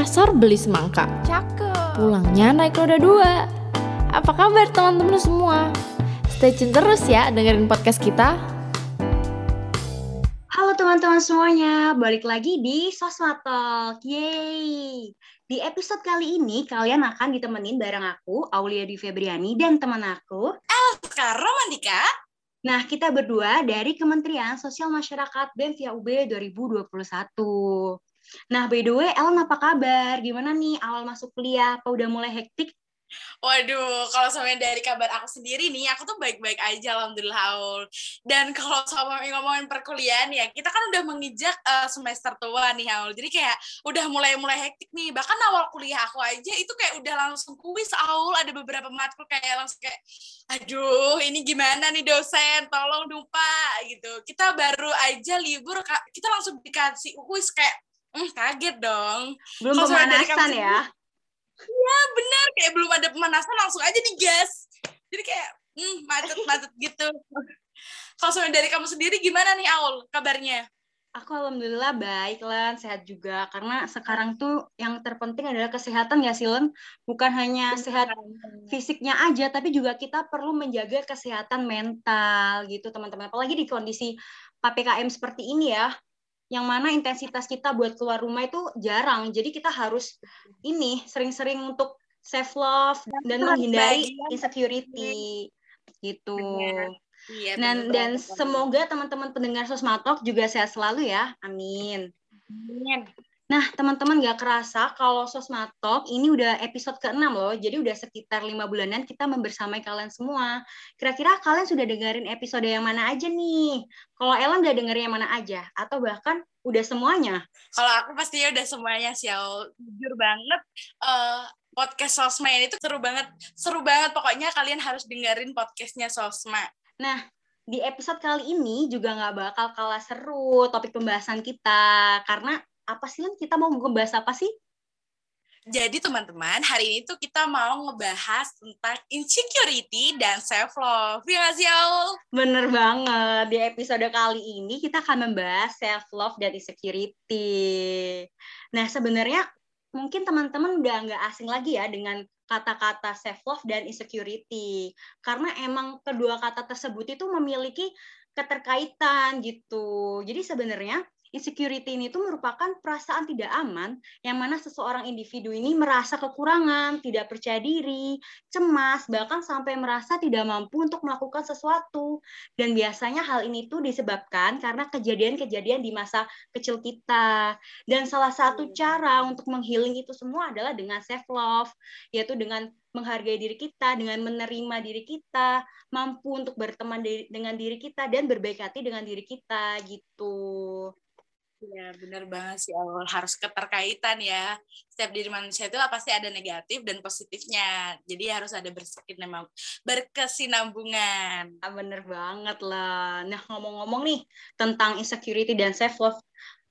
pasar beli semangka. Cakep. Pulangnya naik roda dua. Apa kabar teman-teman semua? Stay tune terus ya dengerin podcast kita. Halo teman-teman semuanya, balik lagi di Sosma Talk. Yeay! Di episode kali ini kalian akan ditemenin bareng aku, Aulia Dwi Febriani, dan teman aku. Sekarang Mandika. Nah, kita berdua dari Kementerian Sosial Masyarakat BEM via UB 2021. Nah, by the way, Ellen apa kabar? Gimana nih awal masuk kuliah? Apa udah mulai hektik? Waduh, kalau sama dari kabar aku sendiri nih, aku tuh baik-baik aja, alhamdulillah. Aul. Dan kalau sama ngomongin perkuliahan ya, kita kan udah mengijak uh, semester tua nih, Aul. Jadi kayak udah mulai-mulai hektik nih. Bahkan awal kuliah aku aja itu kayak udah langsung kuis, Aul. Ada beberapa matkul kayak langsung kayak, aduh, ini gimana nih dosen? Tolong Pak. Gitu. Kita baru aja libur, kita langsung dikasih kuis kayak, hmm, kaget dong. Belum Kalo pemanasan ya? Iya benar kayak belum ada pemanasan langsung aja digas. Jadi kayak hmm, macet-macet gitu. Kalau dari kamu sendiri gimana nih Aul kabarnya? Aku alhamdulillah baik lah, sehat juga. Karena sekarang tuh yang terpenting adalah kesehatan ya Silen. Bukan hanya sehat fisiknya aja, tapi juga kita perlu menjaga kesehatan mental gitu teman-teman. Apalagi di kondisi PPKM seperti ini ya, yang mana intensitas kita buat keluar rumah itu jarang. Jadi kita harus ini sering-sering untuk self love dan menghindari insecurity gitu. Iya, dan dan semoga teman-teman pendengar Sosmatok juga sehat selalu ya. Amin. Amin. Nah, teman-teman gak kerasa kalau Sosmatok ini udah episode ke-6 loh. Jadi udah sekitar lima bulanan kita membersamai kalian semua. Kira-kira kalian sudah dengerin episode yang mana aja nih? Kalau Ellen udah dengerin yang mana aja? Atau bahkan udah semuanya? Kalau aku pastinya udah semuanya sih, Jujur banget. Uh, podcast Sosma ini tuh seru banget. Seru banget. Pokoknya kalian harus dengerin podcastnya Sosma. Nah, di episode kali ini juga nggak bakal kalah seru topik pembahasan kita. Karena apa sih Len? Kita mau ngebahas apa sih? Jadi teman-teman, hari ini tuh kita mau ngebahas tentang insecurity dan self love. Ya nggak sih, Aul? Bener banget. Di episode kali ini kita akan membahas self love dan insecurity. Nah, sebenarnya mungkin teman-teman udah nggak asing lagi ya dengan kata-kata self love dan insecurity. Karena emang kedua kata tersebut itu memiliki keterkaitan gitu. Jadi sebenarnya Insecurity ini tuh merupakan perasaan tidak aman yang mana seseorang individu ini merasa kekurangan, tidak percaya diri, cemas, bahkan sampai merasa tidak mampu untuk melakukan sesuatu. Dan biasanya hal ini tuh disebabkan karena kejadian-kejadian di masa kecil kita. Dan salah satu iya. cara untuk menghealing itu semua adalah dengan self love, yaitu dengan menghargai diri kita, dengan menerima diri kita, mampu untuk berteman dengan diri kita dan berbaik hati dengan diri kita gitu. Iya, benar banget sih awal harus keterkaitan ya. Setiap diri manusia itu pasti ada negatif dan positifnya. Jadi harus ada berkesinambungan. Ah, bener banget lah. Nah, ngomong-ngomong nih tentang insecurity dan self love,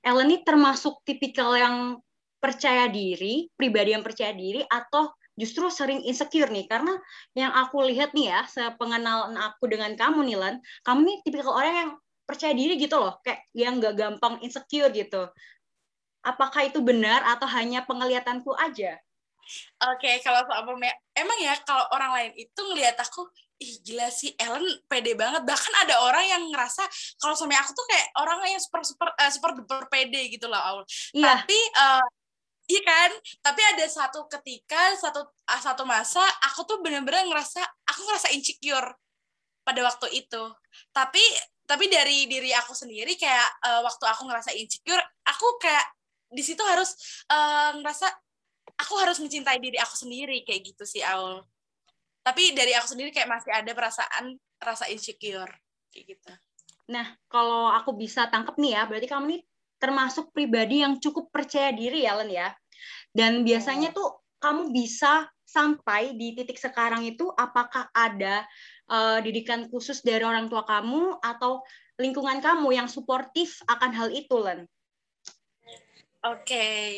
Ellen ini termasuk tipikal yang percaya diri, pribadi yang percaya diri atau justru sering insecure nih karena yang aku lihat nih ya sepengenalan aku dengan kamu Nilan kamu nih tipikal orang yang percaya diri gitu loh kayak yang nggak gampang insecure gitu apakah itu benar atau hanya penglihatanku aja Oke, okay, kalau soal emang ya kalau orang lain itu ngelihat aku, ih gila sih Ellen pede banget. Bahkan ada orang yang ngerasa kalau sama aku tuh kayak orang yang super super uh, super duper pede gitu loh, Aul. Iya. Tapi uh, iya kan? Tapi ada satu ketika satu uh, satu masa aku tuh bener-bener ngerasa aku ngerasa insecure pada waktu itu. Tapi tapi dari diri aku sendiri kayak uh, waktu aku ngerasa insecure aku kayak di situ harus uh, ngerasa aku harus mencintai diri aku sendiri kayak gitu sih Aul. Tapi dari aku sendiri kayak masih ada perasaan rasa insecure kayak gitu. Nah kalau aku bisa tangkap nih ya berarti kamu nih termasuk pribadi yang cukup percaya diri ya Len ya? Dan biasanya tuh kamu bisa sampai di titik sekarang itu apakah ada uh, didikan khusus dari orang tua kamu atau lingkungan kamu yang suportif akan hal itu, Len? Oke. Okay.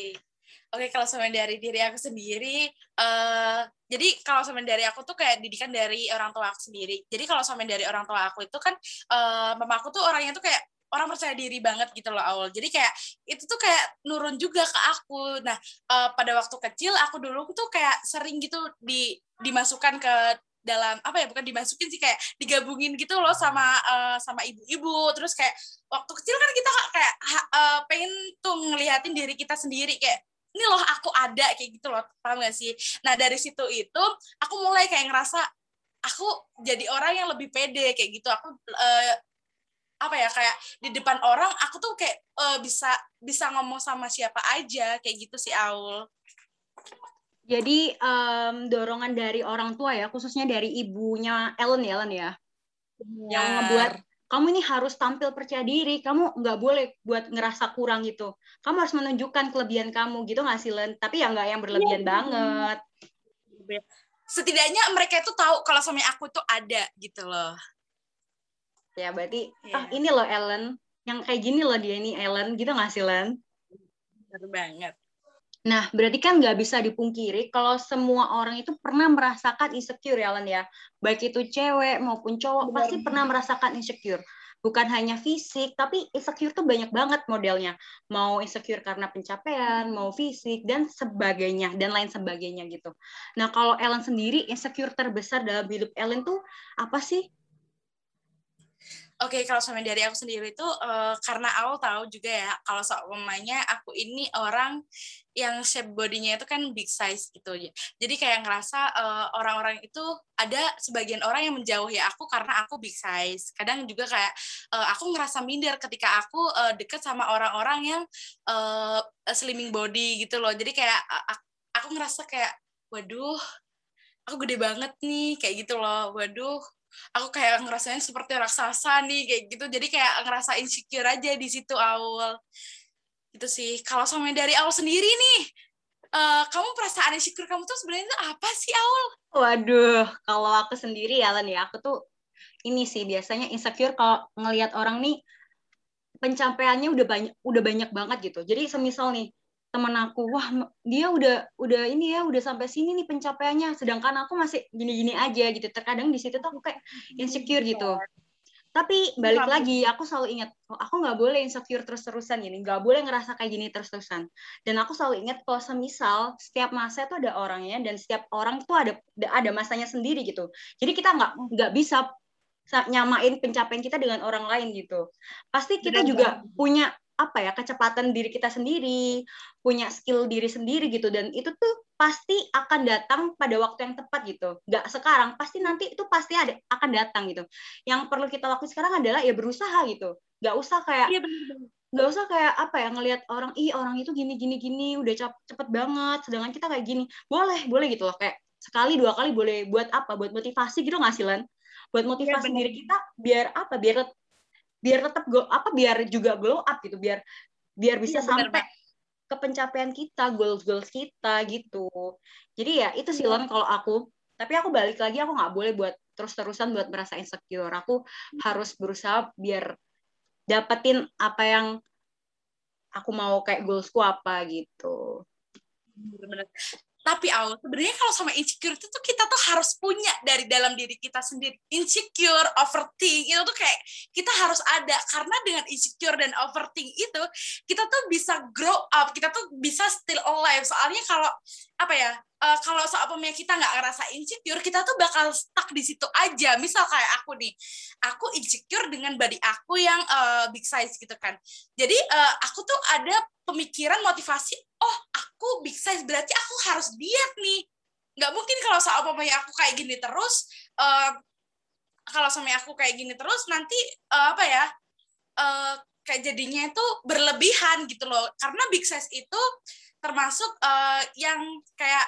Oke, okay, kalau sama dari diri aku sendiri, uh, jadi kalau sama dari aku tuh kayak didikan dari orang tua aku sendiri. Jadi kalau sama dari orang tua aku itu kan, uh, mama aku tuh orangnya tuh kayak orang percaya diri banget gitu loh awal jadi kayak itu tuh kayak nurun juga ke aku nah uh, pada waktu kecil aku dulu tuh kayak sering gitu di dimasukkan ke dalam apa ya bukan dimasukin sih kayak digabungin gitu loh sama uh, sama ibu-ibu. Terus kayak waktu kecil kan kita kayak uh, pengen tuh ngeliatin diri kita sendiri. Kayak ini loh aku ada kayak gitu loh. Paham gak sih? Nah dari situ itu aku mulai kayak ngerasa aku jadi orang yang lebih pede kayak gitu. Aku uh, apa ya kayak di depan orang aku tuh kayak uh, bisa bisa ngomong sama siapa aja kayak gitu sih Aul jadi um, dorongan dari orang tua ya khususnya dari ibunya Ellen ya Ellen ya Benar. yang ngebuat kamu ini harus tampil percaya diri, kamu nggak boleh buat ngerasa kurang gitu. Kamu harus menunjukkan kelebihan kamu gitu nggak sih Len? Tapi ya nggak yang berlebihan ya, banget. Setidaknya mereka itu tahu kalau suami aku tuh ada gitu loh. Ya berarti, ya. ah ini loh Ellen, yang kayak gini loh dia ini Ellen, gitu nggak sih Len? Benar banget. Nah, berarti kan nggak bisa dipungkiri kalau semua orang itu pernah merasakan insecure ya, Len ya. Baik itu cewek maupun cowok Benar. pasti pernah merasakan insecure. Bukan hanya fisik, tapi insecure tuh banyak banget modelnya. Mau insecure karena pencapaian, mau fisik, dan sebagainya, dan lain sebagainya gitu. Nah, kalau Ellen sendiri, insecure terbesar dalam hidup Ellen tuh apa sih? Oke, okay, kalau sama dari aku sendiri itu uh, karena aku tahu juga ya kalau seumpamanya aku ini orang yang shape bodinya itu kan big size gitu. Jadi kayak ngerasa uh, orang-orang itu ada sebagian orang yang menjauhi aku karena aku big size. Kadang juga kayak uh, aku ngerasa minder ketika aku uh, deket sama orang-orang yang uh, slimming body gitu loh. Jadi kayak uh, aku ngerasa kayak waduh, aku gede banget nih kayak gitu loh. Waduh, aku kayak ngerasain seperti raksasa nih kayak gitu. Jadi kayak ngerasa insecure aja di situ awal itu sih. Kalau sama dari awal sendiri nih uh, kamu perasaan insecure kamu tuh sebenarnya apa sih awal waduh kalau aku sendiri ya Len ya aku tuh ini sih biasanya insecure kalau ngelihat orang nih pencapaiannya udah banyak udah banyak banget gitu. Jadi semisal nih teman aku wah dia udah udah ini ya udah sampai sini nih pencapaiannya sedangkan aku masih gini-gini aja gitu. Terkadang di situ tuh aku kayak insecure gitu. tapi balik lagi aku selalu ingat oh, aku nggak boleh insecure terus-terusan gini nggak boleh ngerasa kayak gini terus-terusan. Dan aku selalu ingat kalau semisal setiap masa itu ada orangnya dan setiap orang itu ada ada masanya sendiri gitu. Jadi kita nggak nggak bisa nyamain pencapaian kita dengan orang lain gitu. Pasti kita juga punya apa ya kecepatan diri kita sendiri, punya skill diri sendiri gitu. Dan itu tuh pasti akan datang pada waktu yang tepat gitu. Gak sekarang, pasti nanti itu pasti ada akan datang gitu. Yang perlu kita lakukan sekarang adalah ya berusaha gitu. Gak usah kayak iya, nggak usah kayak apa ya ngelihat orang ih orang itu gini gini gini udah cepet banget sedangkan kita kayak gini. Boleh boleh gitu loh. Kayak sekali dua kali boleh buat apa? Buat motivasi gitu nggak sih buat iya, motivasi ya, diri kita biar apa? Biar biar tetap go apa biar juga glow up gitu biar biar bisa ya, sampai ke pencapaian kita goals goals kita gitu. Jadi ya itu sih ya. kalau aku. Tapi aku balik lagi aku nggak boleh buat terus terusan buat merasa insecure. Aku hmm. harus berusaha biar dapetin apa yang aku mau kayak goalsku apa gitu. Bener-bener tapi awal sebenarnya kalau sama insecure itu tuh kita tuh harus punya dari dalam diri kita sendiri. Insecure overthink itu tuh kayak kita harus ada. Karena dengan insecure dan overthink itu kita tuh bisa grow up kita tuh bisa still alive. Soalnya kalau apa ya uh, kalau pemia kita nggak ngerasa insecure kita tuh bakal stuck di situ aja. Misal kayak aku nih aku insecure dengan body aku yang uh, big size gitu kan. Jadi uh, aku tuh ada pemikiran motivasi oh aku big size berarti aku harus diet nih. Nggak mungkin kalau soal pokoknya aku kayak gini terus uh, kalau sama aku kayak gini terus nanti uh, apa ya uh, kayak jadinya itu berlebihan gitu loh. Karena big size itu termasuk uh, yang kayak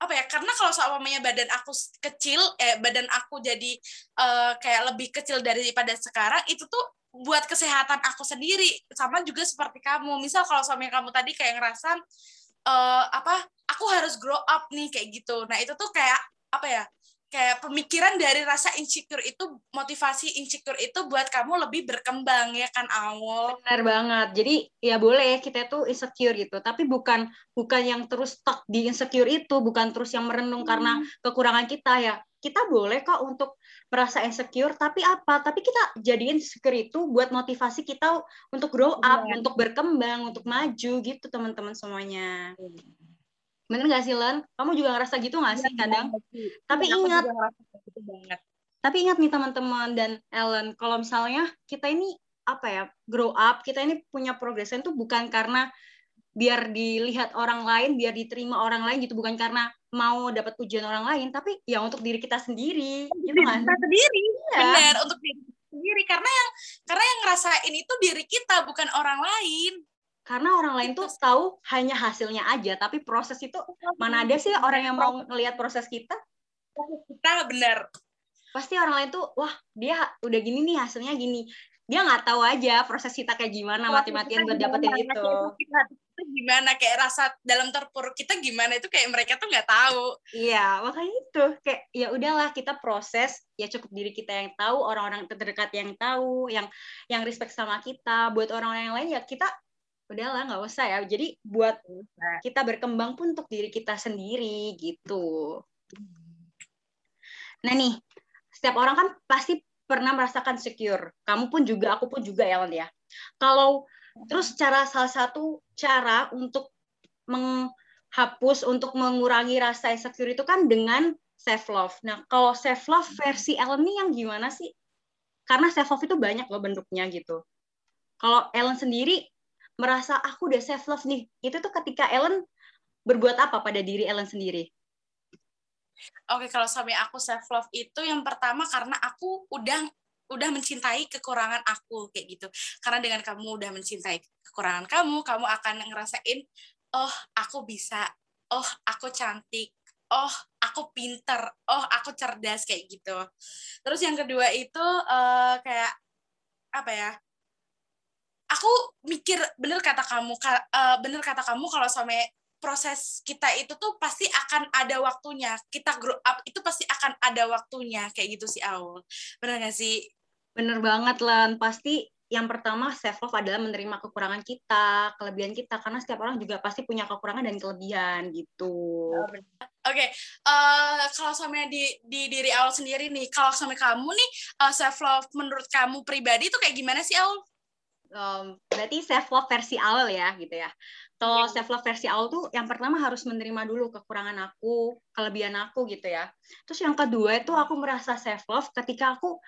apa ya karena kalau seumpamanya badan aku kecil eh badan aku jadi uh, kayak lebih kecil daripada sekarang itu tuh buat kesehatan aku sendiri. Sama juga seperti kamu. Misal kalau suami kamu tadi kayak ngerasa uh, apa aku harus grow up nih kayak gitu. Nah itu tuh kayak apa ya kayak pemikiran dari rasa insecure itu motivasi insecure itu buat kamu lebih berkembang ya kan awal benar banget. Jadi ya boleh kita tuh insecure gitu. Tapi bukan bukan yang terus stuck di insecure itu bukan terus yang merenung hmm. karena kekurangan kita ya. Kita boleh kok untuk merasa insecure tapi apa? Tapi kita jadiin insecure itu buat motivasi kita untuk grow up yeah. untuk berkembang untuk maju gitu teman-teman semuanya bener gak sih Len kamu juga ngerasa gitu gak sih iya, kadang tapi ingat gitu tapi ingat nih teman-teman dan Ellen kalau misalnya kita ini apa ya grow up kita ini punya progresen tuh bukan karena biar dilihat orang lain, biar diterima orang lain gitu, bukan karena mau dapat pujian orang lain, tapi ya untuk diri kita sendiri, gitu kan? Kita sendiri, ya. benar untuk diri sendiri. Karena yang karena yang ngerasain itu diri kita, bukan orang lain. Karena orang lain tuh tahu hanya hasilnya aja, tapi proses itu mana ada sih orang yang mau ngelihat proses kita? Kita benar. Pasti orang lain tuh, wah dia udah gini nih hasilnya gini dia nggak tahu aja proses kita kayak gimana mati-matian buat dapetin itu. Kita, gimana kayak rasa dalam terpuruk kita gimana itu kayak mereka tuh nggak tahu. Iya makanya itu kayak ya udahlah kita proses ya cukup diri kita yang tahu orang-orang terdekat yang tahu yang yang respect sama kita buat orang-orang yang lain ya kita udahlah nggak usah ya jadi buat kita berkembang pun untuk diri kita sendiri gitu. Nah nih setiap orang kan pasti pernah merasakan secure. Kamu pun juga, aku pun juga ya, ya. Kalau terus cara salah satu cara untuk menghapus, untuk mengurangi rasa insecure itu kan dengan self love. Nah, kalau self love versi Ellen ini yang gimana sih? Karena self love itu banyak loh bentuknya gitu. Kalau Ellen sendiri merasa aku udah self love nih, itu tuh ketika Ellen berbuat apa pada diri Ellen sendiri? Oke, kalau sampai aku self love itu yang pertama karena aku udah udah mencintai kekurangan aku kayak gitu. Karena dengan kamu udah mencintai kekurangan kamu, kamu akan ngerasain oh, aku bisa. Oh, aku cantik. Oh, aku pinter. Oh, aku cerdas kayak gitu. Terus yang kedua itu uh, kayak apa ya? Aku mikir bener kata kamu, uh, bener kata kamu kalau sampai proses kita itu tuh pasti akan ada waktunya. Kita grow up itu pasti akan ada waktunya kayak gitu sih Aul. Bener gak sih? Bener banget Lan. Pasti yang pertama self love adalah menerima kekurangan kita, kelebihan kita karena setiap orang juga pasti punya kekurangan dan kelebihan gitu. Oke, okay. uh, eh, kalau sama di di diri Aul sendiri nih, kalau sama kamu nih uh, self love menurut kamu pribadi itu kayak gimana sih Aul? Um, berarti self love versi Aul ya gitu ya. Kalau self love versi awal tuh yang pertama harus menerima dulu kekurangan aku, kelebihan aku gitu ya. Terus yang kedua itu aku merasa self love ketika aku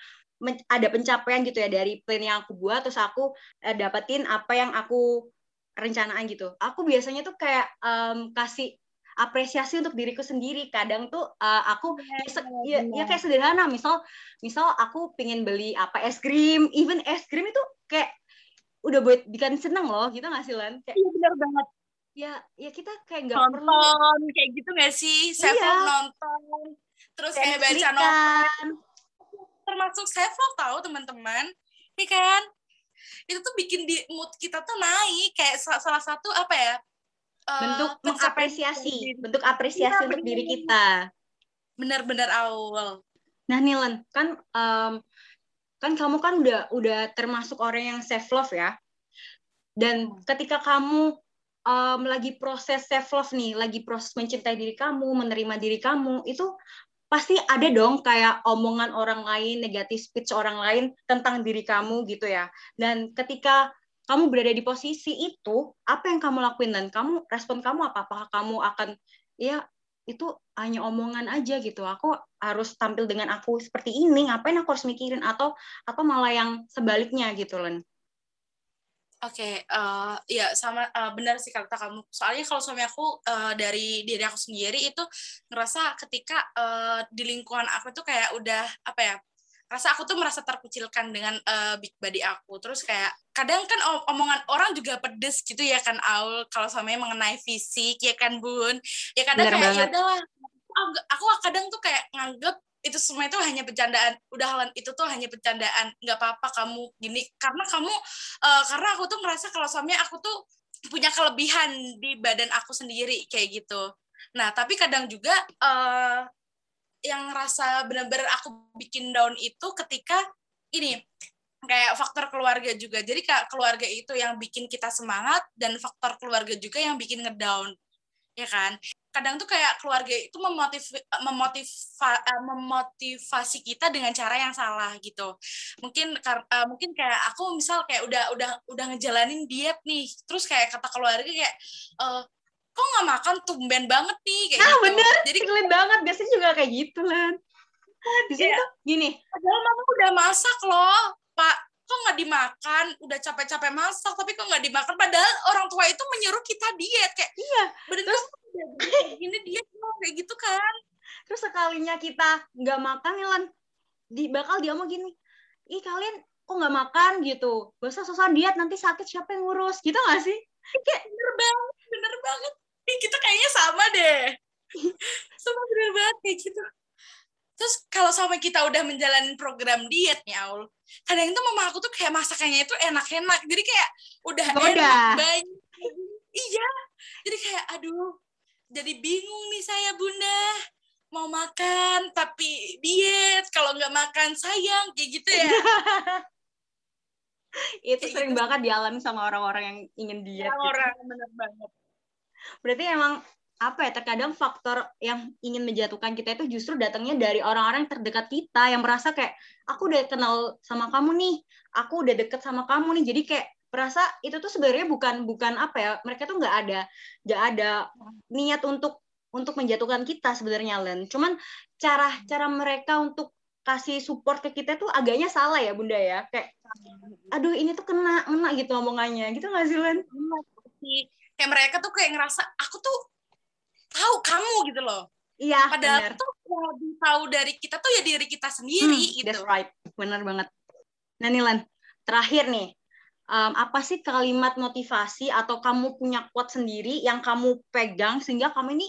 ada pencapaian gitu ya dari plan yang aku buat terus aku eh, dapetin apa yang aku rencanaan gitu. Aku biasanya tuh kayak um, kasih apresiasi untuk diriku sendiri. Kadang tuh uh, aku ya, ya, ya kayak sederhana. Misal misal aku pingin beli apa es krim, even es krim itu kayak udah buat bikin seneng loh gitu gak sih Lan? Kayak, iya benar banget. Ya, ya kita kayak nggak perlu nonton kayak gitu gak sih? Saya iya. nonton, terus kayak, baca novel. Termasuk saya tahu teman-teman, ini kan? Itu tuh bikin di mood kita tuh naik kayak salah satu apa ya? Uh, bentuk mengapresiasi, bentuk apresiasi ya, untuk bener. diri kita. Benar-benar awal. Nah, Nilan, kan um, kan kamu kan udah udah termasuk orang yang self love ya. Dan hmm. ketika kamu um, lagi proses self love nih lagi proses mencintai diri kamu menerima diri kamu itu pasti ada dong kayak omongan orang lain negatif speech orang lain tentang diri kamu gitu ya. Dan ketika kamu berada di posisi itu apa yang kamu lakuin dan kamu respon kamu apa? Apakah kamu akan ya itu hanya omongan aja gitu. Aku harus tampil dengan aku seperti ini, ngapain aku harus mikirin atau atau malah yang sebaliknya gitu, Len. Oke, okay, uh, eh, ya sama uh, benar sih kata kamu. Soalnya kalau suami aku uh, dari diri aku sendiri itu ngerasa ketika uh, di lingkungan aku tuh kayak udah apa ya rasa aku tuh merasa terkucilkan dengan uh, big body aku. Terus kayak kadang kan omongan orang juga pedes gitu ya kan Aul kalau samanya mengenai fisik ya kan Bun? Ya kadang Bener kayak ya udahlah. Aku kadang tuh kayak nganggep itu semua itu hanya bercandaan. Udah halan itu tuh hanya bercandaan. Nggak apa-apa kamu gini. Karena kamu uh, karena aku tuh merasa kalau suami aku tuh punya kelebihan di badan aku sendiri kayak gitu. Nah tapi kadang juga uh, yang rasa benar-benar aku bikin down itu ketika ini kayak faktor keluarga juga. Jadi kayak keluarga itu yang bikin kita semangat dan faktor keluarga juga yang bikin ngedown. ya kan kadang tuh kayak keluarga itu memotiv memotiva, uh, memotivasi kita dengan cara yang salah gitu mungkin uh, mungkin kayak aku misal kayak udah udah udah ngejalanin diet nih terus kayak kata keluarga kayak uh, kok nggak makan tumben banget nih? Kayak nah, gitu. bener. Jadi kalian banget. Biasanya juga kayak gitu lah di sini tuh gini. Padahal mama udah masak loh pak. Kok nggak dimakan? Udah capek-capek masak tapi kok nggak dimakan? Padahal orang tua itu menyuruh kita diet. Kayak iya. Bener terus gini diet kayak gitu kan. Terus sekalinya kita nggak makan Ilan di bakal dia mau gini ih kalian kok nggak makan? Gitu. Gak usah susah diet. Nanti sakit siapa yang ngurus? Gitu gak sih? Kayak bener banget bener banget ih kita kayaknya sama deh. Sama bener banget kayak gitu. Terus kalau sampai kita udah menjalani program diet nih Aul kadang itu mama aku tuh kayak masakannya itu enak-enak. Jadi kayak udah Goda. enak banyak iya. Jadi kayak aduh jadi bingung nih saya bunda. Mau makan tapi diet. Kalau nggak makan sayang. Kayak gitu ya. Itu Kayak sering gitu. banget dialami sama orang-orang yang ingin diet gitu. orang bener banget. Berarti emang apa ya terkadang faktor yang ingin menjatuhkan kita itu justru datangnya dari orang-orang terdekat kita yang merasa kayak aku udah kenal sama kamu nih aku udah deket sama kamu nih. Jadi kayak merasa itu tuh sebenarnya bukan bukan apa ya mereka tuh nggak ada nggak ada niat untuk untuk menjatuhkan kita sebenarnya Len. Cuman cara cara mereka untuk kasih support ke kita tuh agaknya salah ya bunda ya. Kayak aduh ini tuh kena kena gitu omongannya. Gitu nggak sih Len? Sih. Kayak mereka tuh kayak ngerasa aku tuh tahu kamu gitu loh iya padahal bener. tuh yang lebih tahu dari kita tuh ya diri kita sendiri Hmm, gitu That's right, bener banget. Nah Nilan, terakhir nih, um, apa sih kalimat motivasi atau kamu punya quote sendiri yang kamu pegang sehingga kamu ini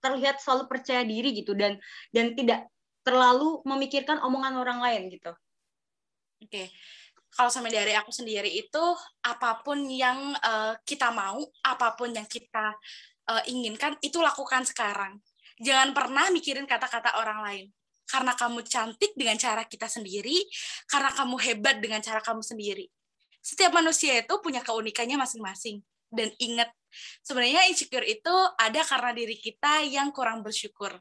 terlihat selalu percaya diri gitu dan dan tidak terlalu memikirkan omongan orang lain gitu. oke kalau sama dari aku sendiri itu apa pun yang eh, kita mau apa pun yang kita eh, inginkan itu lakukan sekarang. Jangan pernah mikirin kata-kata orang lain. Karena kamu cantik dengan cara kita sendiri karena kamu hebat dengan cara kamu sendiri. Setiap manusia itu punya keunikannya masing-masing. Dan ingat sebenarnya insecure itu ada karena diri kita yang kurang bersyukur.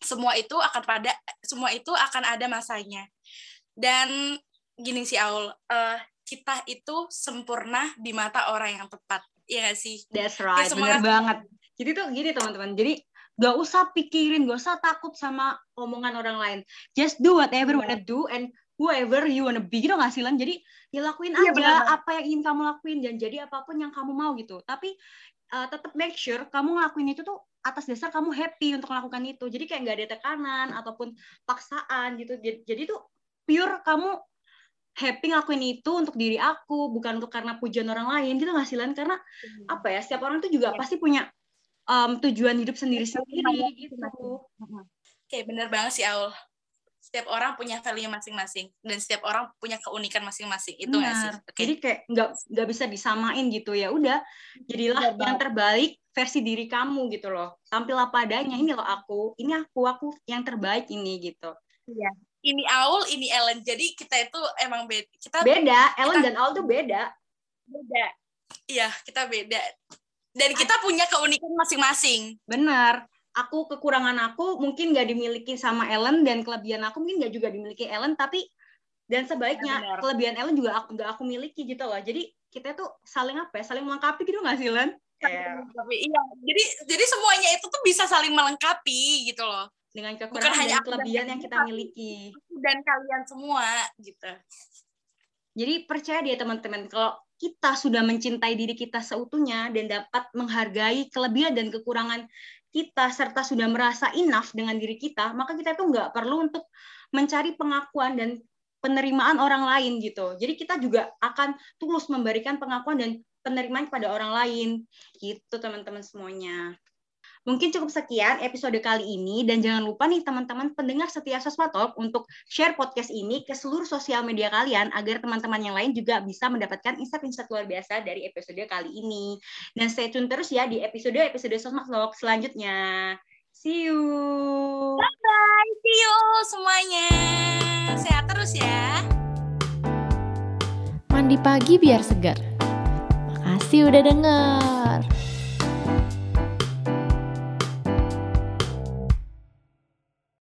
Semua itu akan pada semua itu akan ada masanya. Dan gini sih Aul eh, kita itu sempurna di mata orang yang tepat Iya gak sih That's right, bener banget. Jadi tuh gini teman-teman, jadi gak usah pikirin, gak usah takut sama omongan orang lain. Just do whatever you wanna do and whoever you wanna be gitu gak sih Lan? Jadi ya lakuin Iya, aja bener banget. apa yang ingin kamu lakuin dan jadi apa pun yang kamu mau gitu. Tapi uh, tetap make sure kamu ngelakuin itu tuh atas dasar kamu happy untuk melakukan itu. Jadi kayak nggak ada tekanan ataupun paksaan gitu. Jadi, jadi tuh pure kamu happy ngelakuin itu untuk diri aku, bukan untuk karena pujian orang lain gitu nggak sih Lan? Karena apa ya setiap orang tuh juga Iya. pasti punya um, tujuan hidup sendiri-sendiri gitu. Oke, bener banget sih Aul. Setiap orang punya value masing-masing dan setiap orang punya keunikan masing-masing. Itu nggak sih? Oke. Jadi kayak nggak nggak bisa disamain gitu ya. Udah, jadilah Benar yang terbaik versi diri kamu gitu loh. Tampil apa adanya. Ini loh aku, ini aku, aku yang terbaik ini gitu. Iya. Ini Aul, ini Ellen. Jadi kita itu emang beda. Kita Beda, Ellen Kita- dan Al tuh beda. beda. Iya, kita beda. Dan kita punya keunikan masing-masing. Benar. Aku kekurangan aku mungkin nggak dimiliki sama Ellen dan kelebihan aku mungkin nggak juga dimiliki Ellen tapi dan sebaliknya Ya, benar. kelebihan Ellen juga aku nggak aku miliki gitu loh. Jadi kita tuh saling apa ya? Saling melengkapi gitu nggak sih Len? Tapi iya, jadi jadi semuanya itu tuh bisa saling melengkapi gitu loh. Dengan kekurangan hanya dan kelebihan yang kita miliki. Dan kalian semua gitu. Jadi percaya dia teman-teman kalau kita sudah mencintai diri kita seutuhnya dan dapat menghargai kelebihan dan kekurangan kita serta sudah merasa enough dengan diri kita, maka kita tuh nggak perlu untuk mencari pengakuan dan penerimaan orang lain gitu. Jadi kita juga akan tulus memberikan pengakuan dan penerimaan kepada orang lain gitu teman-teman semuanya. Mungkin cukup sekian episode kali ini dan jangan lupa nih teman-teman pendengar setia Sosma Talk untuk share podcast ini ke seluruh sosial media kalian agar teman-teman yang lain juga bisa mendapatkan insight-insight luar biasa dari episode kali ini. Dan stay tune terus ya di episode-episode Sosma Talk selanjutnya. See you. Bye, see you semuanya. Sehat terus ya. Mandi pagi biar segar. Makasih udah denger.